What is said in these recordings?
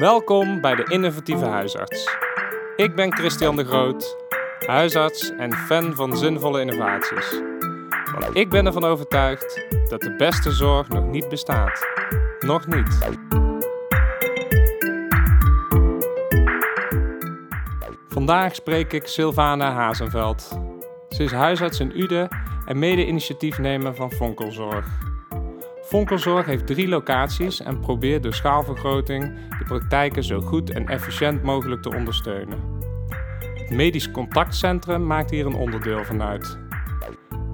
Welkom bij de Innovatieve Huisarts. Ik ben Christian de Groot, huisarts en fan van zinvolle innovaties. Want ik ben ervan overtuigd dat de beste zorg nog niet bestaat. Nog niet. Vandaag spreek ik Sylvana Hazenveld. Ze is huisarts in Uden en mede-initiatiefnemer van Vonkelzorg. Vonkelzorg heeft drie locaties en probeert door schaalvergroting praktijken zo goed en efficiënt mogelijk te ondersteunen. Het Medisch Contactcentrum maakt hier een onderdeel van uit.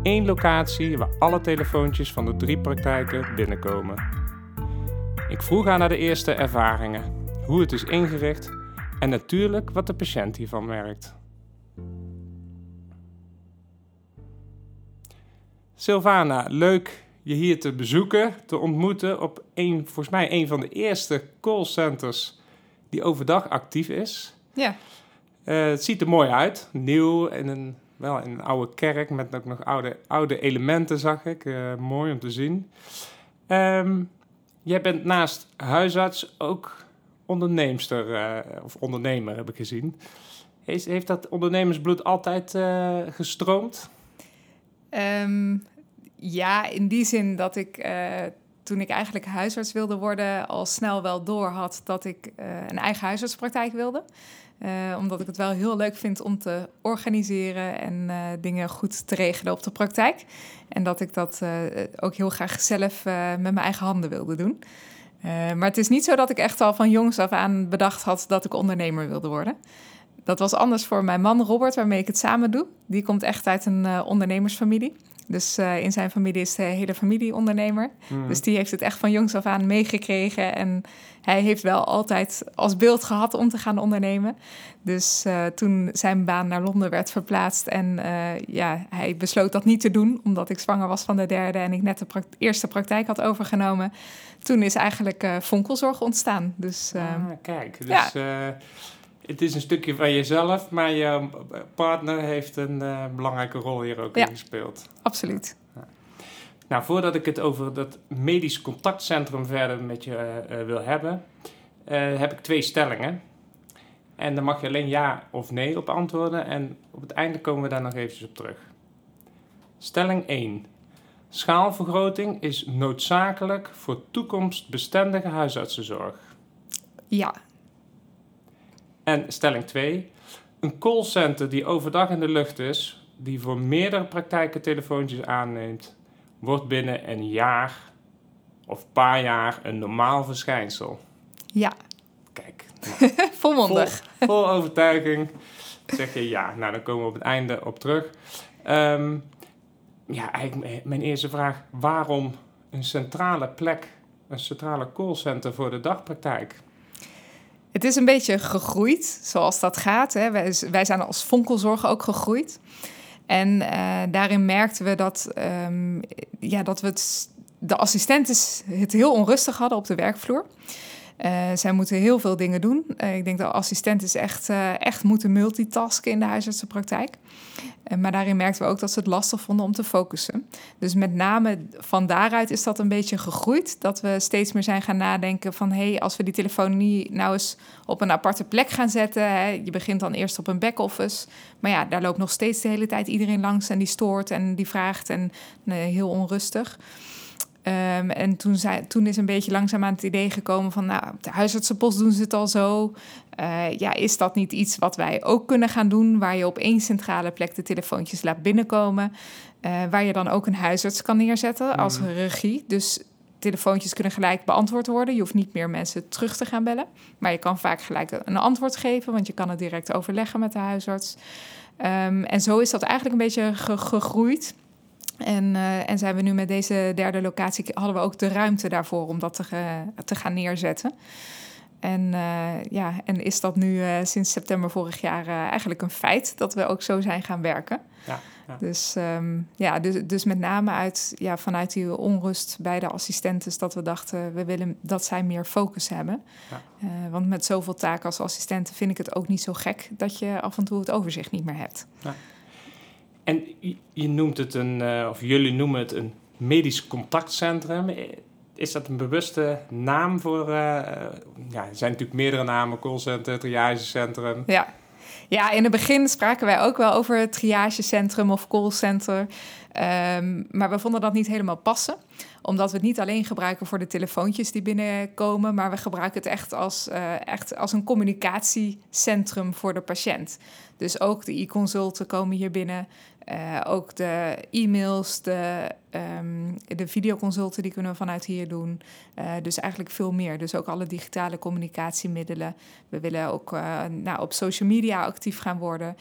Eén locatie waar alle telefoontjes van de drie praktijken binnenkomen. Ik vroeg haar naar de eerste ervaringen, hoe het is ingericht en natuurlijk wat de patiënt hiervan merkt. Sylvana, leuk je hier te bezoeken, te ontmoeten op een, volgens mij een van de eerste callcenters die overdag actief is. Ja. Uh, het ziet er mooi uit, nieuw en een, wel in een oude kerk met ook nog oude, oude elementen, zag ik. Uh, mooi om te zien. Um, jij bent naast huisarts ook onderneemster, uh, of ondernemer heb ik gezien. Heeft, heeft dat ondernemersbloed altijd gestroomd? Um, ja, in die zin dat ik uh, toen ik eigenlijk huisarts wilde worden, al snel wel door had dat ik uh, een eigen huisartspraktijk wilde. Uh, omdat ik het wel heel leuk vind om te organiseren en dingen goed te regelen op de praktijk. En dat ik dat ook heel graag zelf met mijn eigen handen wilde doen. maar het is niet zo dat ik echt al van jongs af aan bedacht had dat ik ondernemer wilde worden. Dat was anders voor mijn man Robert, waarmee ik het samen doe. Die komt echt uit een ondernemersfamilie. Dus uh, in zijn familie is de hele familie ondernemer. Mm. Dus die heeft het echt van jongs af aan meegekregen. En hij heeft wel altijd als beeld gehad om te gaan ondernemen. Dus uh, toen zijn baan naar Londen werd verplaatst en uh, ja, hij besloot dat niet te doen, omdat ik zwanger was van de derde en ik net de pra eerste praktijk had overgenomen. Toen is eigenlijk Vonkelzorg ontstaan. Dus, ah, kijk, dus ja het is een stukje van jezelf, maar je partner heeft een uh, belangrijke rol hier ook in gespeeld. Absoluut. Ja. Nou, voordat ik het over dat medisch contactcentrum verder met je uh, wil hebben, uh, heb ik twee stellingen. En dan mag je alleen ja of nee op antwoorden. En op het einde komen we daar nog eventjes op terug. Stelling 1. Schaalvergroting is noodzakelijk voor toekomstbestendige huisartsenzorg. Ja. En stelling 2. Een callcenter die overdag in de lucht is, die voor meerdere praktijken telefoontjes aanneemt, wordt binnen een jaar of paar jaar een normaal verschijnsel. Ja. Kijk. Volmondig. Vol, vol overtuiging zeg je ja. Nou, dan komen we op het einde op terug. Um, ja, eigenlijk mijn eerste vraag. Waarom een centrale plek, een centrale callcenter voor de dagpraktijk? Het is een beetje gegroeid, zoals dat gaat. Hè. Wij, wij zijn als Vonkelzorg ook gegroeid. En uh, daarin merkten we dat, um, ja, dat we de assistenten het heel onrustig hadden op de werkvloer. Uh, zij moeten heel veel dingen doen. Uh, ik denk dat assistenten echt, uh, echt moeten multitasken in de huisartsenpraktijk. maar daarin merkten we ook dat ze het lastig vonden om te focussen. Dus met name van daaruit is dat een beetje gegroeid. Dat we steeds meer zijn gaan nadenken van... hé, hey, als we die telefonie nou eens op een aparte plek gaan zetten... Hè, je begint dan eerst op een back-office... maar ja, daar loopt nog steeds de hele tijd iedereen langs... en die stoort en die vraagt en heel onrustig... Um, en toen, zei, toen is een beetje langzaam aan het idee gekomen van, nou, op de huisartsenpost doen ze het al zo. Uh, ja, is dat niet iets wat wij ook kunnen gaan doen, waar je op één centrale plek de telefoontjes laat binnenkomen, uh, waar je dan ook een huisarts kan neerzetten als mm. regie. Dus telefoontjes kunnen gelijk beantwoord worden. Je hoeft niet meer mensen terug te gaan bellen, maar je kan vaak gelijk een antwoord geven, want je kan het direct overleggen met de huisarts. Um, en zo is dat eigenlijk een beetje ge gegroeid. En, uh, en zijn we nu met deze derde locatie, hadden we ook de ruimte daarvoor om dat te, te gaan neerzetten. En, uh, ja, en is dat nu uh, sinds september vorig jaar eigenlijk een feit dat we ook zo zijn gaan werken. Ja, ja. Dus, um, ja, dus, dus met name uit, ja, vanuit die onrust bij de assistenten dat we dachten, we willen dat zij meer focus hebben. Ja. want met zoveel taken als assistenten vind ik het ook niet zo gek dat je af en toe het overzicht niet meer hebt. Ja. En je noemt het een, uh, of jullie noemen het een medisch contactcentrum. is dat een bewuste naam voor... eh, ja, er zijn natuurlijk meerdere namen, callcenter, triagecentrum. Ja. ja, in het begin spraken wij ook wel over het triagecentrum of callcenter. Ehm, maar we vonden dat niet helemaal passen. Omdat we het niet alleen gebruiken voor de telefoontjes die binnenkomen... maar we gebruiken het echt als, eh, echt als een communicatiecentrum voor de patiënt. Dus ook de e-consulten komen hier binnen... Uh, ook de e-mails, de, um, de videoconsulten, die kunnen we vanuit hier doen. Uh, dus eigenlijk veel meer. Dus ook alle digitale communicatiemiddelen. We willen ook uh, nou, op social media actief gaan worden.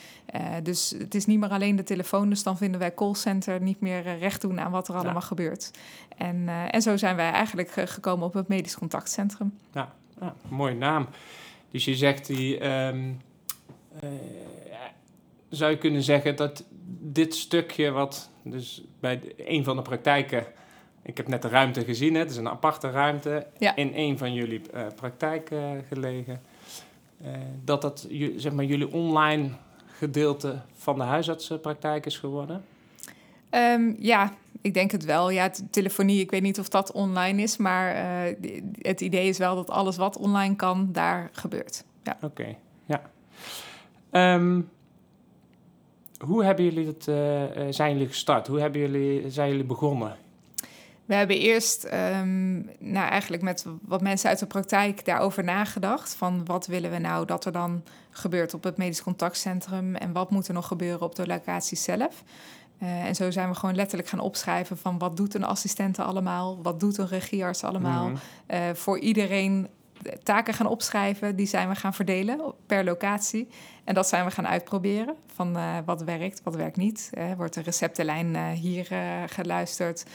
dus het is niet meer alleen de telefoon. Dus dan vinden wij callcenter niet meer recht doen aan wat er allemaal gebeurt. En, en zo zijn wij eigenlijk gekomen op het medisch contactcentrum. Ja, ja mooie naam. Dus je zegt die... Um, zou je kunnen zeggen dat dit stukje wat dus bij de, een van de praktijken, ik heb net de ruimte gezien, hè, het is een aparte ruimte ja. in een van jullie uh, praktijken gelegen, uh, dat dat zeg maar jullie online gedeelte van de huisartsenpraktijk is geworden? Um, ja, ik denk het wel. Ja, telefonie, ik weet niet of dat online is, maar uh, het idee is wel dat alles wat online kan, daar gebeurt. Ja. Oké, okay, ja. Um, hoe hebben jullie het, uh, zijn jullie gestart? Hoe hebben jullie, zijn jullie begonnen? We hebben eerst um, nou, eigenlijk met wat mensen uit de praktijk daarover nagedacht. Van wat willen we nou dat er dan gebeurt op het medisch contactcentrum en wat moet er nog gebeuren op de locatie zelf. Uh, en zo zijn we gewoon letterlijk gaan opschrijven van wat doet een assistente allemaal, wat doet een regiearts allemaal. Mm -hmm. uh, voor iedereen taken gaan opschrijven, die zijn we gaan verdelen per locatie. En dat zijn we gaan uitproberen. Van uh, wat werkt, wat werkt niet. Uh, wordt de receptenlijn uh, hier geluisterd?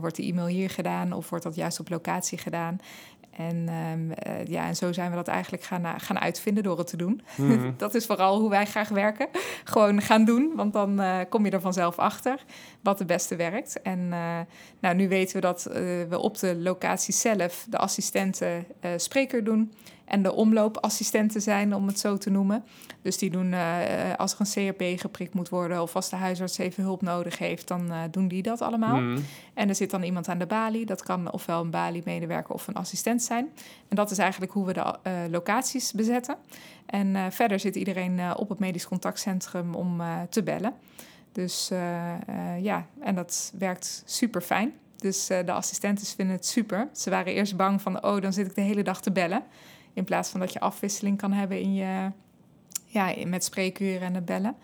wordt de e-mail hier gedaan? Of wordt dat juist op locatie gedaan? En, um, ja, en zo zijn we dat eigenlijk gaan, gaan uitvinden door het te doen. Mm -hmm. dat is vooral hoe wij graag werken. Gewoon gaan doen, want dan kom je er vanzelf achter wat het beste werkt. En nou, nu weten we dat we op de locatie zelf de assistenten spreker doen en de omloopassistenten zijn, om het zo te noemen. Dus die doen, uh, als er een CRP geprikt moet worden of als de huisarts even hulp nodig heeft, dan uh, doen die dat allemaal. Mm. En er zit dan iemand aan de balie. Dat kan ofwel een balie-medewerker of een assistent zijn. En dat is eigenlijk hoe we de uh, locaties bezetten. En verder zit iedereen op het medisch contactcentrum om te bellen. Dus ja, en dat werkt super fijn. Dus de assistenten vinden het super. Ze waren eerst bang van, oh, dan zit ik de hele dag te bellen. In plaats van dat je afwisseling kan hebben in je, ja, met spreekuren en het bellen.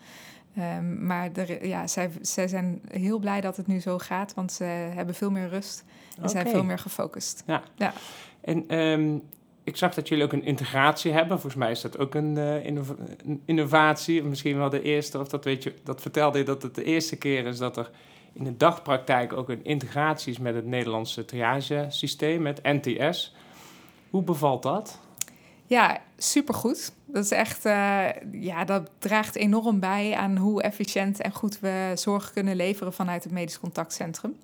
Um, maar er, ja, zij, zij zijn heel blij dat het nu zo gaat, want ze hebben veel meer rust en okay. zijn veel meer gefocust. Ja. ja. En um, ik zag dat jullie ook een integratie hebben. Volgens mij is dat ook een, uh, innov een innovatie. Misschien wel de eerste, of dat weet je, dat vertelde je dat het de eerste keer is dat er in de dagpraktijk ook een integratie is met het Nederlandse triagesysteem, met NTS. Hoe bevalt dat? Ja, supergoed. Dat is echt, uh, ja, dat draagt enorm bij aan hoe efficiënt en goed we zorg kunnen leveren vanuit het medisch contactcentrum.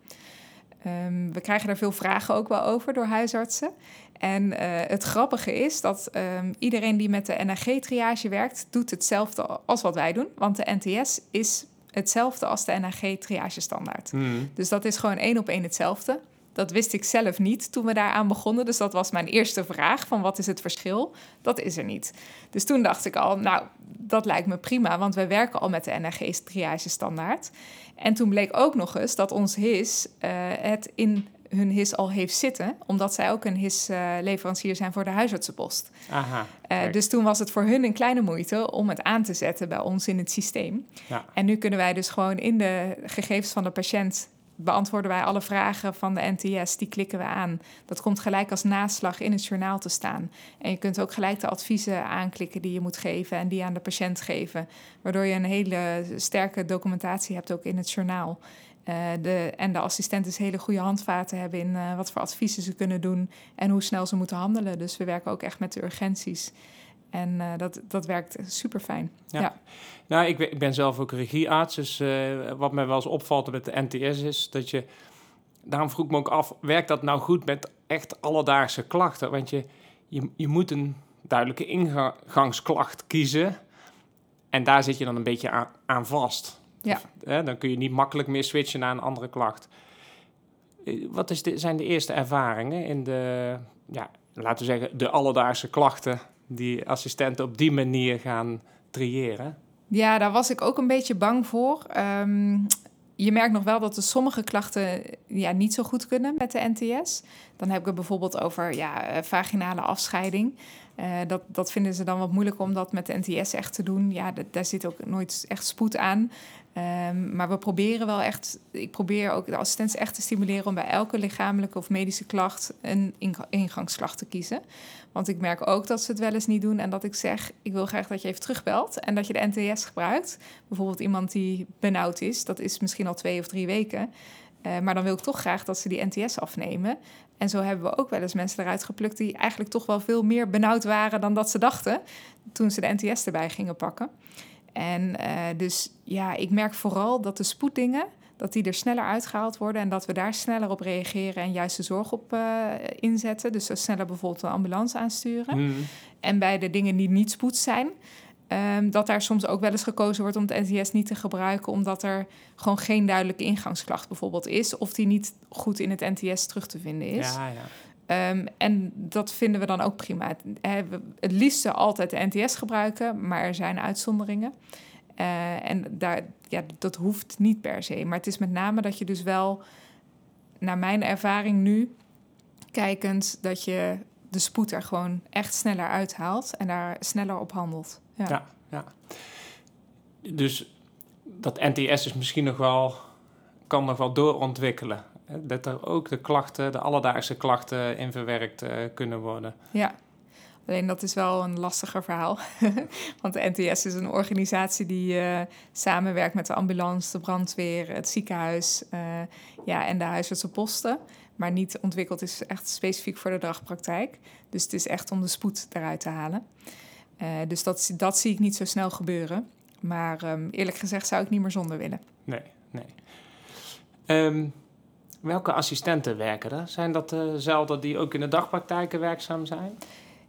Um, we krijgen daar veel vragen ook wel over door huisartsen. En uh, het grappige is dat um, iedereen die met de NAG-triage werkt, doet hetzelfde als wat wij doen. Want de NTS is hetzelfde als de NAG-triage-standaard. Mm. Dus dat is gewoon één op één hetzelfde. Dat wist ik zelf niet toen we daaraan begonnen. Dus dat was mijn eerste vraag: van wat is het verschil? Dat is er niet. Dus toen dacht ik al, nou, dat lijkt me prima, want wij werken al met de NRG triage standaard. En toen bleek ook nog eens dat ons HIS uh, het in hun HIS al heeft zitten, omdat zij ook een HIS-leverancier uh, zijn voor de huisartsenpost. Aha, uh, dus toen was het voor hun een kleine moeite om het aan te zetten bij ons in het systeem. Ja. En nu kunnen wij dus gewoon in de gegevens van de patiënt beantwoorden wij alle vragen van de NTS. Die klikken we aan. Dat komt gelijk als naslag in het journaal te staan. En je kunt ook gelijk de adviezen aanklikken die je moet geven en die aan de patiënt geven. Waardoor je een hele sterke documentatie hebt ook in het journaal. Uh, de, en de assistenten hele goede handvaten hebben in uh, wat voor adviezen ze kunnen doen en hoe snel ze moeten handelen. Dus we werken ook echt met de urgenties. En uh, dat, dat werkt super fijn. Ja. ja. Nou, ik, ik, ben zelf ook regiearts. Dus uh, wat mij wel eens opvalt met de NTS is dat je. Daarom vroeg ik me ook af: werkt dat nou goed met echt alledaagse klachten? Want je, je, je moet een duidelijke ingangsklacht kiezen. En daar zit je dan een beetje aan, aan vast. Ja. Of, hè, dan kun je niet makkelijk meer switchen naar een andere klacht. wat is de, zijn de eerste ervaringen in de, ja, laten we zeggen, de alledaagse klachten die assistenten op die manier gaan triëren? Ja, daar was ik ook een beetje bang voor. Ehm, je merkt nog wel dat er sommige klachten ja, niet zo goed kunnen met de NTS. Dan heb ik het bijvoorbeeld over ja, eh, vaginale afscheiding. Uh, dat, dat vinden ze dan wat moeilijk om dat met de NTS echt te doen. Ja, daar zit ook nooit echt spoed aan. Um, maar we proberen wel echt, ik probeer ook de assistenten echt te stimuleren om bij elke lichamelijke of medische klacht een ingangsklacht te kiezen. Want ik merk ook dat ze het wel eens niet doen en dat ik zeg, ik wil graag dat je even terugbelt en dat je de NTS gebruikt. Bijvoorbeeld iemand die benauwd is, dat is misschien al twee of drie weken. Uh, maar dan wil ik toch graag dat ze die NTS afnemen. En zo hebben we ook wel eens mensen eruit geplukt die eigenlijk toch wel veel meer benauwd waren dan dat ze dachten toen ze de NTS erbij gingen pakken. En uh, dus ja, ik merk vooral dat de spoeddingen, dat die er sneller uitgehaald worden en dat we daar sneller op reageren en juist de zorg op uh, inzetten. Dus sneller bijvoorbeeld een ambulance aansturen. Mm. En bij de dingen die niet spoed zijn, um, dat daar soms ook wel eens gekozen wordt om het NTS niet te gebruiken, omdat er gewoon geen duidelijke ingangsklacht bijvoorbeeld is, of die niet goed in het NTS terug te vinden is. Ja, ja. Um, en dat vinden we dan ook prima. Het liefste altijd de NTS gebruiken, maar er zijn uitzonderingen. Uh, en daar, ja, dat hoeft niet per se. Maar het is met name dat je dus wel, naar mijn ervaring nu, kijkend, dat je de spoed er gewoon echt sneller uithaalt en daar sneller op handelt. Ja, ja. ja. Dus dat NTS is misschien nog wel, kan nog wel doorontwikkelen. Dat er ook de klachten, de alledaagse klachten in verwerkt uh, kunnen worden. Ja, alleen dat is wel een lastiger verhaal. Want de NTS is een organisatie die uh, samenwerkt met de ambulance, de brandweer, het ziekenhuis uh, ja, en de huisartsen posten. Maar niet ontwikkeld is echt specifiek voor de dagpraktijk. Dus het is echt om de spoed eruit te halen. dus dat, dat zie ik niet zo snel gebeuren. Maar um, eerlijk gezegd zou ik niet meer zonder willen. Nee, nee. Um, Welke assistenten werken er? Zijn dat dezelfde die ook in de dagpraktijken werkzaam zijn?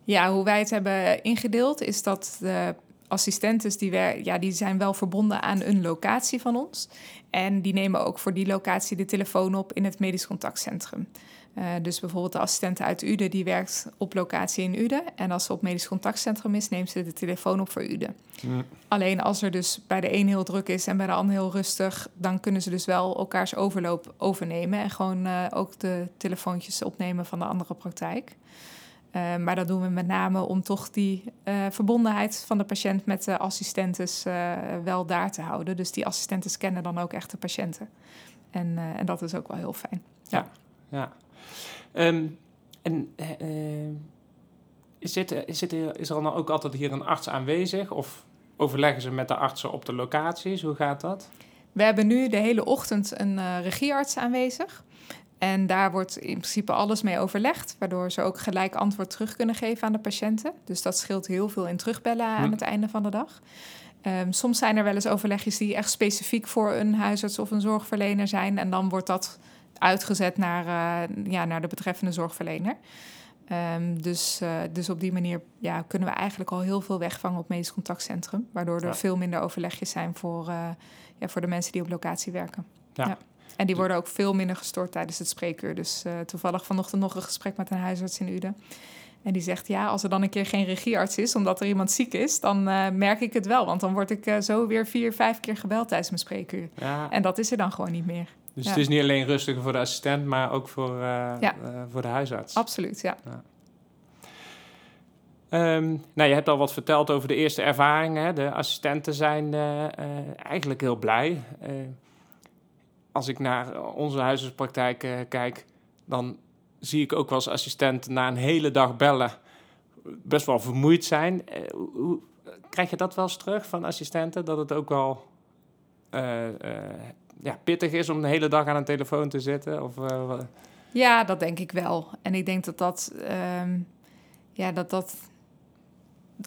Ja, hoe wij het hebben ingedeeld is dat de assistenten die, ja, die zijn wel verbonden aan een locatie van ons. En die nemen ook voor die locatie de telefoon op in het medisch contactcentrum. Uh, dus bijvoorbeeld de assistente uit Uden, die werkt op locatie in Uden. En als ze op medisch contactcentrum is, neemt ze de telefoon op voor Uden. Alleen als er dus bij de een heel druk is en bij de ander heel rustig, dan kunnen ze dus wel elkaars overloop overnemen. En gewoon uh, ook de telefoontjes opnemen van de andere praktijk. Uh, maar dat doen we met name om toch die verbondenheid van de patiënt met de assistentes wel daar te houden. Dus die assistentes kennen dan ook echt de patiënten. En, en dat is ook wel heel fijn. Ja, ja. Um, en is, dit, is, dit, is er dan ook altijd hier een arts aanwezig? Of overleggen ze met de artsen op de locaties? Hoe gaat dat? We hebben nu de hele ochtend een regiearts aanwezig. En daar wordt in principe alles mee overlegd, waardoor ze ook gelijk antwoord terug kunnen geven aan de patiënten. Dus dat scheelt heel veel in terugbellen aan hm. het einde van de dag. Um, soms zijn er wel eens overlegjes die echt specifiek voor een huisarts of een zorgverlener zijn. En dan wordt dat uitgezet naar, uh, ja, naar de betreffende zorgverlener. Um, dus, uh, dus op die manier ja, kunnen we eigenlijk al heel veel wegvangen op medisch contactcentrum. Waardoor er ja. veel minder overlegjes zijn voor, uh, ja, voor de mensen die op locatie werken. ja. ja. En die worden ook veel minder gestoord tijdens het spreekuur. Dus uh, toevallig vanochtend nog een gesprek met een huisarts in Uden. En die zegt, ja, als er dan een keer geen regiearts is, omdat er iemand ziek is, dan merk ik het wel. Want dan word ik zo weer vier, vijf keer gebeld tijdens mijn spreekuur. Ja. En dat is er dan gewoon niet meer. Dus ja. het is niet alleen rustiger voor de assistent, maar ook voor, ja. voor de huisarts. Absoluut, ja. Um, nou, je hebt al wat verteld over de eerste ervaringen. De assistenten zijn eigenlijk heel blij als ik naar onze huisartspraktijk kijk, dan zie ik ook wel als assistent na een hele dag bellen best wel vermoeid zijn. Hoe, krijg je dat wel eens terug van assistenten? Dat het ook wel ja, pittig is om de hele dag aan een telefoon te zitten? Of, ja, dat denk ik wel. En ik denk dat dat, um, ja, dat, dat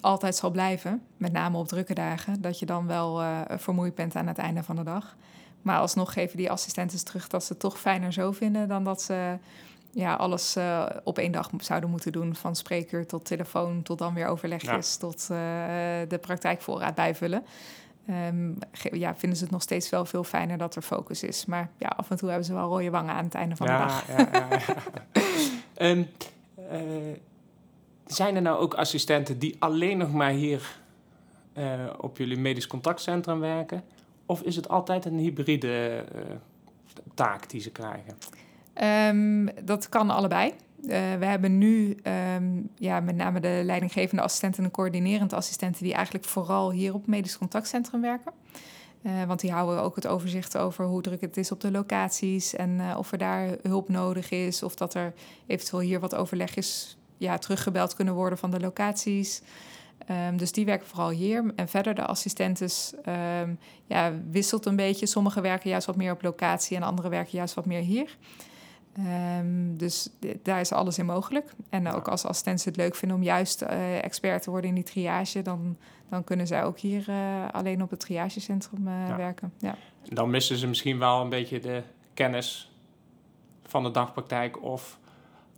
altijd zal blijven. Met name op drukke dagen. Dat je dan wel vermoeid bent aan het einde van de dag. Maar alsnog geven die assistenten terug dat ze het toch fijner zo vinden dan dat ze ja, alles uh, op één dag zouden moeten doen. Van spreekuur tot telefoon, tot dan weer overlegjes, tot uh, de praktijkvoorraad bijvullen. Ehm, ja, vinden ze het nog steeds wel veel fijner dat er focus is. Maar ja, af en toe hebben ze wel rode wangen aan het einde van de dag. ja, ja, ja. Ehm, eh, zijn er nou ook assistenten die alleen nog maar hier eh, op jullie medisch contactcentrum werken? Of is het altijd een hybride eh, taak die ze krijgen? Ehm, dat kan allebei. Eh, we hebben nu ehm, ja, met name de leidinggevende assistenten en coördinerend assistenten... die eigenlijk vooral hier op het medisch contactcentrum werken. Eh, want die houden ook het overzicht over hoe druk het is op de locaties... en eh, of er daar hulp nodig is... of dat er eventueel hier wat overleg is... Ja, teruggebeld kunnen worden van de locaties... Ehm, dus die werken vooral hier. En verder de assistentes ehm, ja, wisselt een beetje. Sommigen werken juist wat meer op locatie en anderen werken juist wat meer hier. Ehm, dus daar is alles in mogelijk. En ook als assistenten het leuk vinden om juist eh, expert te worden in die triage, dan, dan kunnen zij ook hier eh, alleen op het triagecentrum eh, Ja. werken. Ja. Dan missen ze misschien wel een beetje de kennis van de dagpraktijk. Of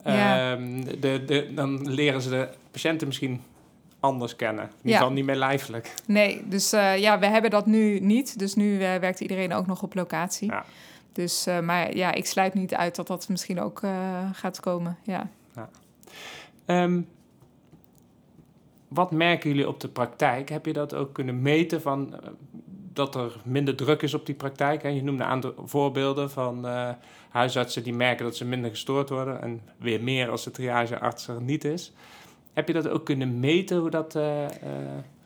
Ja. ehm, de, de, dan leren ze de patiënten misschien anders kennen. In ieder geval niet meer lijfelijk. Nee, dus ja, we hebben dat nu niet. Dus nu werkt iedereen ook nog op locatie. Ja. Dus, eh, maar ja, ik sluit niet uit dat dat misschien ook eh, gaat komen. Ja. Ehm, wat merken jullie op de praktijk? Heb je dat ook kunnen meten van eh, dat er minder druk is op die praktijk? Hè? Je noemde aantal voorbeelden van huisartsen die merken dat ze minder gestoord worden en weer meer als de triagearts er niet is. Heb je dat ook kunnen meten hoe dat?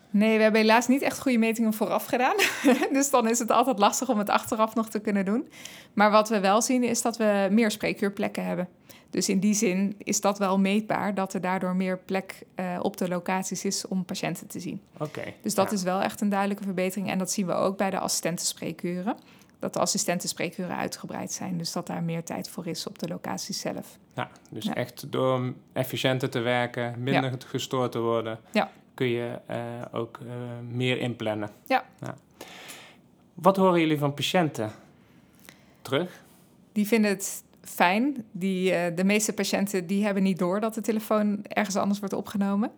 Nee, we hebben helaas niet echt goede metingen vooraf gedaan. dus dan is het altijd lastig om het achteraf nog te kunnen doen. Maar wat we wel zien is dat we meer spreekuurplekken hebben. Dus in die zin is dat wel meetbaar dat er daardoor meer plek eh, op de locaties is om patiënten te zien. Oké. Dus dat ja. is wel echt een duidelijke verbetering. En dat zien we ook bij de assistentenspreekuren. Dat de assistentenspreekuren uitgebreid zijn. Dus dat daar meer tijd voor is op de locaties zelf. Ja, dus Ja. echt door efficiënter te werken, minder gestoord te worden, Ja. Kun je eh, ook eh, meer inplannen. Ja. Wat horen jullie van patiënten terug? Die vinden het fijn. Die, eh, de meeste patiënten die hebben niet door dat de telefoon ergens anders wordt opgenomen.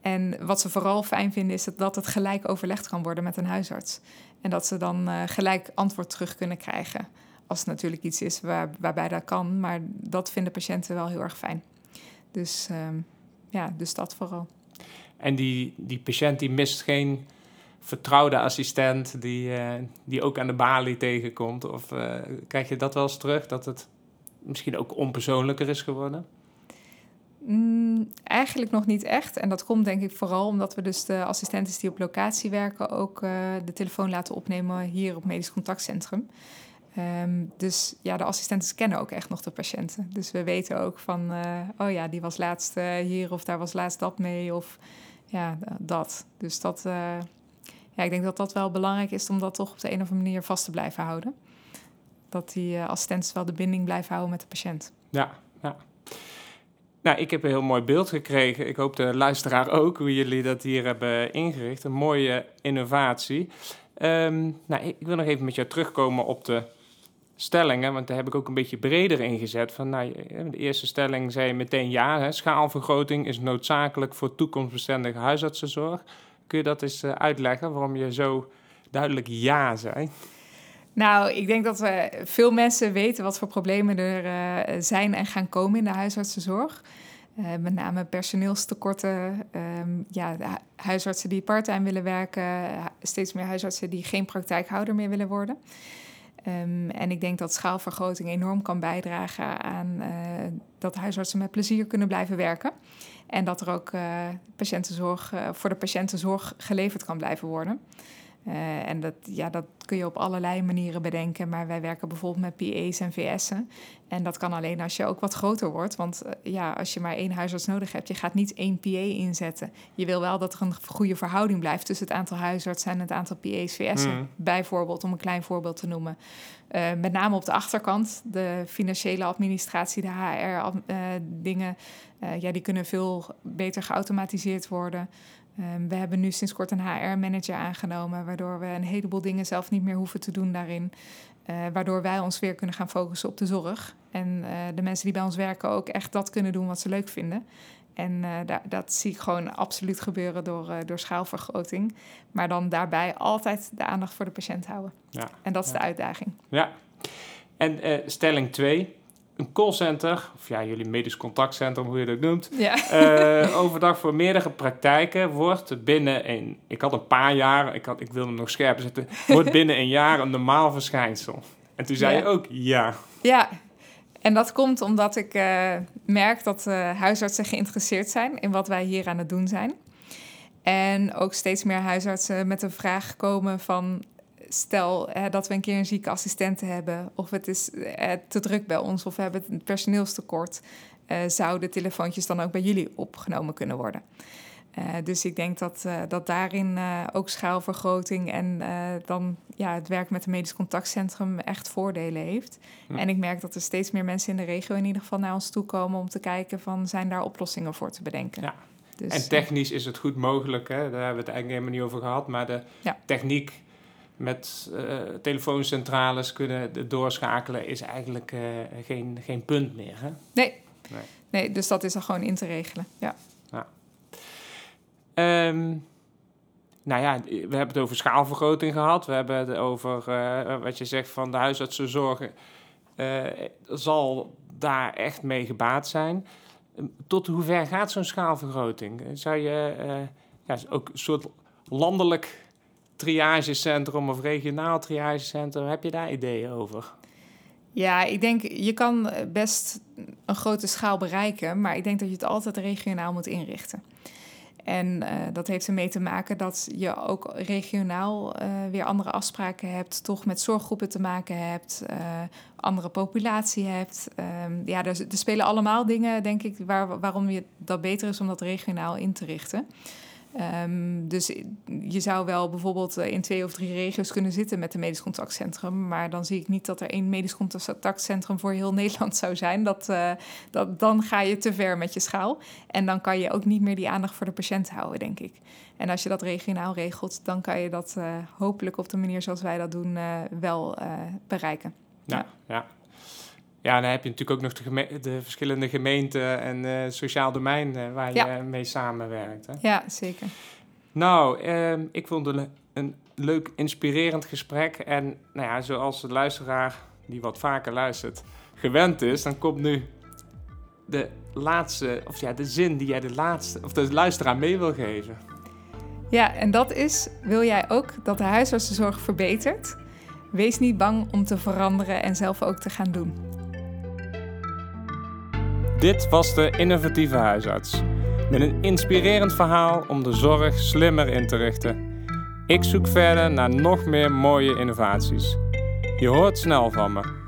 En wat ze vooral fijn vinden is dat, dat het gelijk overlegd kan worden met een huisarts. En dat ze dan gelijk antwoord terug kunnen krijgen. Als het natuurlijk iets is waar, waarbij dat kan. Maar dat vinden patiënten wel heel erg fijn. Dus ehm, ja, dus dat vooral. En die, die patiënt die mist geen vertrouwde assistent die, eh, die ook aan de balie tegenkomt. Of eh, krijg je dat wel eens terug, dat het misschien ook onpersoonlijker is geworden? Mm, eigenlijk nog niet echt. En dat komt denk ik vooral omdat we dus de assistenten die op locatie werken... ook eh, de telefoon laten opnemen hier op Medisch Contactcentrum. Ehm, dus ja, de assistenten kennen ook echt nog de patiënten. Dus we weten ook van, oh ja, die was laatst hier of daar was laatst dat mee of ja, dat. Dus dat, eh, ja, ik denk dat dat wel belangrijk is om dat toch op de een of andere manier vast te blijven houden. Dat die eh, assistenten wel de binding blijven houden met de patiënt. Ja, ja. Nou, ik heb een heel mooi beeld gekregen. Ik hoop de luisteraar ook, hoe jullie dat hier hebben ingericht. Een mooie innovatie. Ehm, nou, ik wil nog even met jou terugkomen op de stellingen, want daar heb ik ook een beetje breder ingezet. Van, nou, de eerste stelling zei meteen ja, hè, schaalvergroting is noodzakelijk voor toekomstbestendige huisartsenzorg. Kun je dat eens eh, uitleggen, waarom je zo duidelijk ja zei? Nou, ik denk dat we veel mensen weten wat voor problemen er eh, zijn en gaan komen in de huisartsenzorg. Eh, met name personeelstekorten, ehm, ja, huisartsen die parttime willen werken, steeds meer huisartsen die geen praktijkhouder meer willen worden. Ehm, en ik denk dat schaalvergroting enorm kan bijdragen aan eh, dat huisartsen met plezier kunnen blijven werken. En dat er ook eh, patiëntenzorg, eh, voor de patiëntenzorg geleverd kan blijven worden. Eh, en dat, ja, dat kun je op allerlei manieren bedenken. Maar wij werken bijvoorbeeld met PA's en VS'en. En dat kan alleen als je ook wat groter wordt. Want eh, ja, als je maar één huisarts nodig hebt, je gaat niet één PA inzetten. Je wil wel dat er een goede verhouding blijft tussen het aantal huisartsen en het aantal PA's, VS'en. Mm. Bijvoorbeeld, om een klein voorbeeld te noemen. Eh, met name op de achterkant, de financiële administratie, de HR-dingen, ja, die kunnen veel beter geautomatiseerd worden. Ehm, we hebben nu sinds kort een HR-manager aangenomen, waardoor we een heleboel dingen zelf niet meer hoeven te doen daarin. Eh, waardoor wij ons weer kunnen gaan focussen op de zorg. En eh, de mensen die bij ons werken ook echt dat kunnen doen wat ze leuk vinden. En uh, dat zie ik gewoon absoluut gebeuren door, door schaalvergroting. Maar dan daarbij altijd de aandacht voor de patiënt houden. Ja, en dat is de uitdaging. Ja. En stelling 2. Een callcenter, of ja, jullie medisch contactcentrum, hoe je dat noemt, ja. overdag voor meerdere praktijken wordt binnen een, ik had een paar jaar, ik, had, ik wilde hem nog scherper zetten, wordt binnen een jaar een normaal verschijnsel. En toen zei ja. je ook ja. Ja, en dat komt omdat ik uh, merk dat uh, huisartsen geïnteresseerd zijn in wat wij hier aan het doen zijn. En ook steeds meer huisartsen met een vraag komen van... stel dat we een keer een zieke assistent hebben... of het is te druk bij ons of we hebben een personeelstekort... zouden telefoontjes dan ook bij jullie opgenomen kunnen worden? Uh, dus ik denk dat, uh, dat daarin ook schaalvergroting en dan ja, het werk met het medisch contactcentrum echt voordelen heeft. En ik merk dat er steeds meer mensen in de regio in ieder geval naar ons toe komen om te kijken van zijn daar oplossingen voor te bedenken. Ja. Dus, en technisch is het goed mogelijk, hè? daar hebben we het eigenlijk helemaal niet over gehad, maar de ja. techniek met telefooncentrales kunnen doorschakelen is eigenlijk geen, geen punt meer. Hè? Nee. nee. nee, dus dat is er gewoon in te regelen. Ja. Um, nou ja, we hebben het over schaalvergroting gehad. We hebben het over uh, wat je zegt van de huisartsenzorg. Zal daar echt mee gebaat zijn. Ehm, tot hoe ver gaat zo'n schaalvergroting? Zou je ja, ook een soort landelijk triagecentrum of regionaal triagecentrum, heb je daar ideeën over? Ja, ik denk je kan best een grote schaal bereiken, maar ik denk dat je het altijd regionaal moet inrichten. En uh, dat heeft ermee te maken dat je ook regionaal uh, weer andere afspraken hebt, toch met zorggroepen te maken hebt, uh, andere populatie hebt. Um, ja, er, er, spelen allemaal dingen, denk ik, waar, waarom je dat beter is om dat regionaal in te richten. Um, dus je zou wel bijvoorbeeld in twee of drie regio's kunnen zitten met een medisch contactcentrum. Maar dan zie ik niet dat er één medisch contactcentrum voor heel Nederland zou zijn. Dat, uh, dat, dan ga je te ver met je schaal. En dan kan je ook niet meer die aandacht voor de patiënt houden, denk ik. En als je dat regionaal regelt, dan kan je dat uh, hopelijk op de manier zoals wij dat doen uh, wel bereiken. ja. ja. ja. Ja, dan heb je natuurlijk ook nog de, de verschillende gemeenten en uh, sociaal domein uh, waar je mee samenwerkt. Hè? Ja, zeker. Nou, uh, ik vond het een, leuk, inspirerend gesprek. En nou ja, zoals de luisteraar die wat vaker luistert gewend is, dan komt nu de laatste, of ja, de zin die jij de laatste, of de luisteraar mee wil geven. Ja, en dat is: wil jij ook dat de huisartsenzorg verbetert? Wees niet bang om te veranderen en zelf ook te gaan doen. Dit was de innovatieve huisarts. Met een inspirerend verhaal om de zorg slimmer in te richten. Ik zoek verder naar nog meer mooie innovaties. Je hoort snel van me.